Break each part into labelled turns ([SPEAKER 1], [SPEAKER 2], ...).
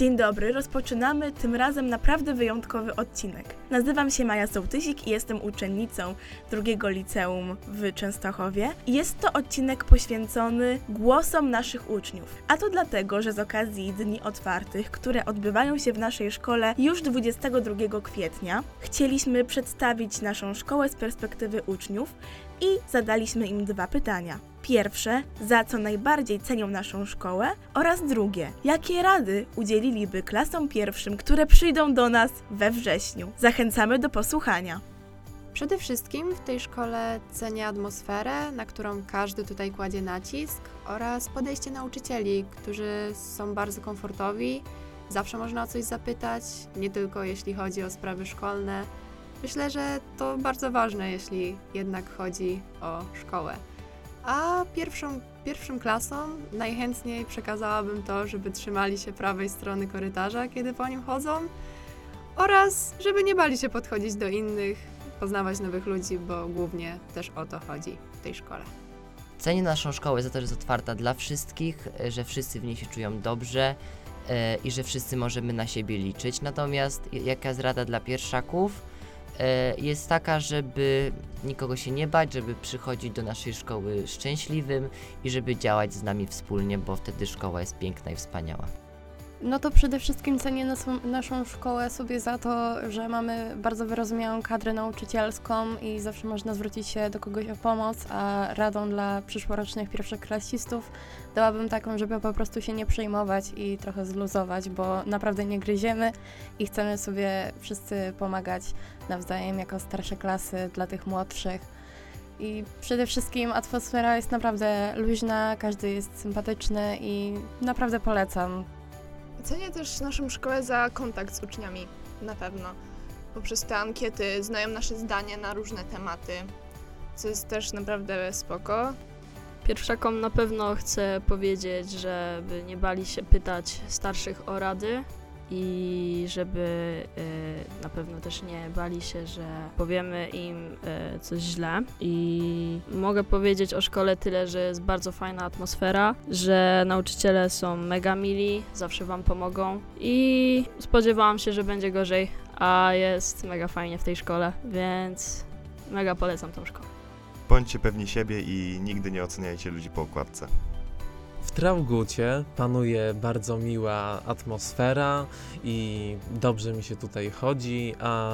[SPEAKER 1] Dzień dobry, rozpoczynamy tym razem naprawdę wyjątkowy odcinek. Nazywam się Maja Sołtysik i jestem uczennicą drugiego liceum w Częstochowie. Jest to odcinek poświęcony głosom naszych uczniów. A to dlatego, że z okazji Dni Otwartych, które odbywają się w naszej szkole już 22 kwietnia, chcieliśmy przedstawić naszą szkołę z perspektywy uczniów i zadaliśmy im dwa pytania. Pierwsze, za co najbardziej cenią naszą szkołę, oraz drugie, jakie rady udzieliliby klasom pierwszym, które przyjdą do nas we wrześniu. Zachęcamy do posłuchania.
[SPEAKER 2] Przede wszystkim w tej szkole cenię atmosferę, na którą każdy tutaj kładzie nacisk, oraz podejście nauczycieli, którzy są bardzo komfortowi. Zawsze można o coś zapytać, nie tylko jeśli chodzi o sprawy szkolne. Myślę, że to bardzo ważne, jeśli jednak chodzi o szkołę. A pierwszą, pierwszym klasom najchętniej przekazałabym to, żeby trzymali się prawej strony korytarza, kiedy po nim chodzą, oraz żeby nie bali się podchodzić do innych, poznawać nowych ludzi, bo głównie też o to chodzi w tej szkole.
[SPEAKER 3] Cenię naszą szkołę za to, że jest otwarta dla wszystkich, że wszyscy w niej się czują dobrze e, i że wszyscy możemy na siebie liczyć. Natomiast jaka jest rada dla pierwszaków? E, jest taka, żeby nikogo się nie bać, żeby przychodzić do naszej szkoły szczęśliwym i żeby działać z nami wspólnie, bo wtedy szkoła jest piękna i wspaniała.
[SPEAKER 4] No to przede wszystkim cenię naszą, naszą szkołę sobie za to, że mamy bardzo wyrozumiałą kadrę nauczycielską i zawsze można zwrócić się do kogoś o pomoc, a radą dla przyszłorocznych pierwszoklasistów dałabym taką, żeby po prostu się nie przejmować i trochę zluzować, bo naprawdę nie gryziemy i chcemy sobie wszyscy pomagać nawzajem jako starsze klasy dla tych młodszych. I przede wszystkim atmosfera jest naprawdę luźna, każdy jest sympatyczny i naprawdę polecam.
[SPEAKER 5] Cenię też naszą szkołę za kontakt z uczniami, na pewno. Poprzez te ankiety znają nasze zdanie na różne tematy, co jest też naprawdę spoko.
[SPEAKER 6] Pierwszakom na pewno chcę powiedzieć, żeby nie bali się pytać starszych o rady i żeby e, pewno też nie bali się, że powiemy im e, coś źle. I mogę powiedzieć o szkole tyle, że jest bardzo fajna atmosfera, że nauczyciele są mega mili, zawsze Wam pomogą i spodziewałam się, że będzie gorzej, a jest mega fajnie w tej szkole, więc mega polecam tą szkołę.
[SPEAKER 7] Bądźcie pewni siebie i nigdy nie oceniajcie ludzi po okładce.
[SPEAKER 8] W Traugucie panuje bardzo miła atmosfera i dobrze mi się tutaj chodzi, a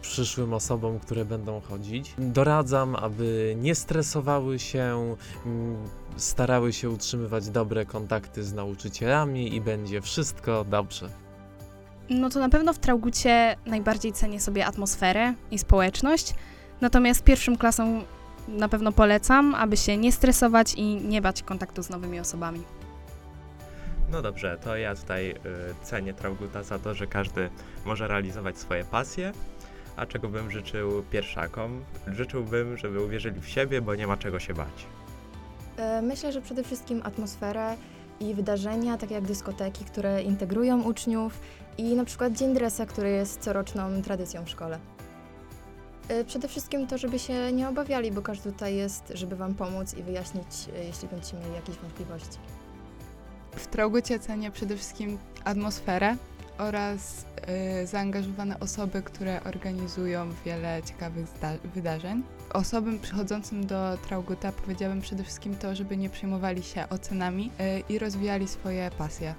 [SPEAKER 8] przyszłym osobom, które będą chodzić, doradzam, aby nie stresowały się, mm, starały się utrzymywać dobre kontakty z nauczycielami i będzie wszystko dobrze.
[SPEAKER 9] No to na pewno w Traugucie najbardziej cenię sobie atmosferę i społeczność. Natomiast pierwszym klasom na pewno polecam, aby się nie stresować i nie bać kontaktu z nowymi osobami.
[SPEAKER 10] No dobrze, to ja tutaj y, cenię Trauguta za to, że każdy może realizować swoje pasje, a czego bym życzył pierwszakom? Życzyłbym, żeby uwierzyli w siebie, bo nie ma czego się bać.
[SPEAKER 11] E, Myślę, że przede wszystkim atmosferę i wydarzenia, takie jak dyskoteki, które integrują uczniów i na przykład Dzień Dresa, który jest coroczną tradycją w szkole. E, Przede wszystkim to, żeby się nie obawiali, bo każdy tutaj jest, żeby Wam pomóc i wyjaśnić, e, jeśli będziecie mieli jakieś wątpliwości.
[SPEAKER 12] W Traugucie cenię przede wszystkim atmosferę oraz y, zaangażowane osoby, które organizują wiele ciekawych wydarzeń. Osobom przychodzącym do Trauguta powiedziałabym przede wszystkim to, żeby nie przejmowali się ocenami y, i rozwijali swoje pasje.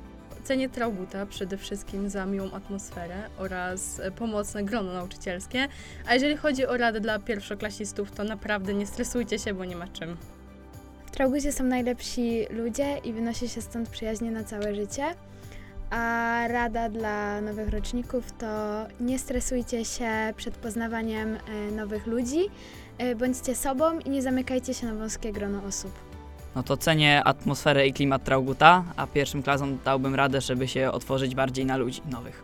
[SPEAKER 13] Cenię Trauguta przede wszystkim za miłą atmosferę oraz pomocne grono nauczycielskie. A jeżeli chodzi o radę dla pierwszoklasistów, to naprawdę nie stresujcie się, bo nie ma czym.
[SPEAKER 14] W Traugucie są najlepsi ludzie i wynosi się stąd przyjaźnie na całe życie. A rada dla nowych roczników to nie stresujcie się przed poznawaniem e, nowych ludzi, e, bądźcie sobą i nie zamykajcie się na wąskie grono osób.
[SPEAKER 15] No to cenię atmosferę i klimat Trauguta, a pierwszym klasom dałbym radę, żeby się otworzyć bardziej na ludzi nowych.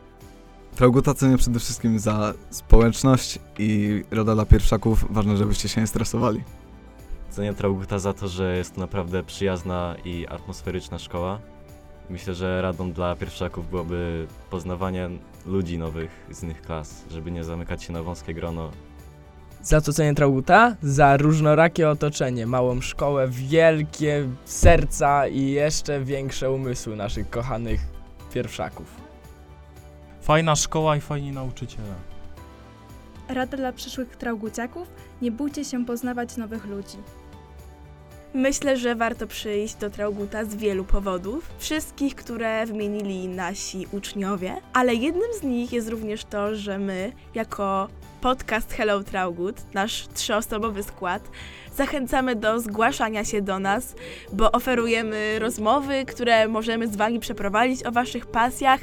[SPEAKER 16] Trauguta cenię przede wszystkim za społeczność i rada dla pierwszaków. Ważne, żebyście się nie stresowali.
[SPEAKER 17] Cenię Trauguta za to, że jest to naprawdę przyjazna i atmosferyczna szkoła. Myślę, że radą dla pierwszaków byłoby poznawanie ludzi nowych z innych klas, żeby nie zamykać się na wąskie grono.
[SPEAKER 18] Za co cenię Trauguta? Za różnorakie otoczenie, małą szkołę, wielkie serca i jeszcze większe umysły naszych kochanych pierwszaków.
[SPEAKER 19] Fajna szkoła i fajni nauczyciele.
[SPEAKER 20] Rada dla przyszłych trauguciaków: nie bójcie się poznawać nowych ludzi.
[SPEAKER 1] Myślę, że warto przyjść do Trauguta z wielu powodów, wszystkich, które wymienili nasi uczniowie, ale jednym z nich jest również to, że my, jako podcast Hello Traugut, nasz trzyosobowy skład, zachęcamy do zgłaszania się do nas, bo oferujemy rozmowy, które możemy z Wami przeprowadzić o Waszych pasjach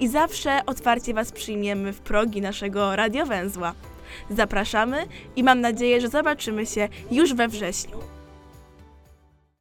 [SPEAKER 1] i zawsze otwarcie Was przyjmiemy w progi naszego radiowęzła. Zapraszamy i mam nadzieję, że zobaczymy się już we wrześniu.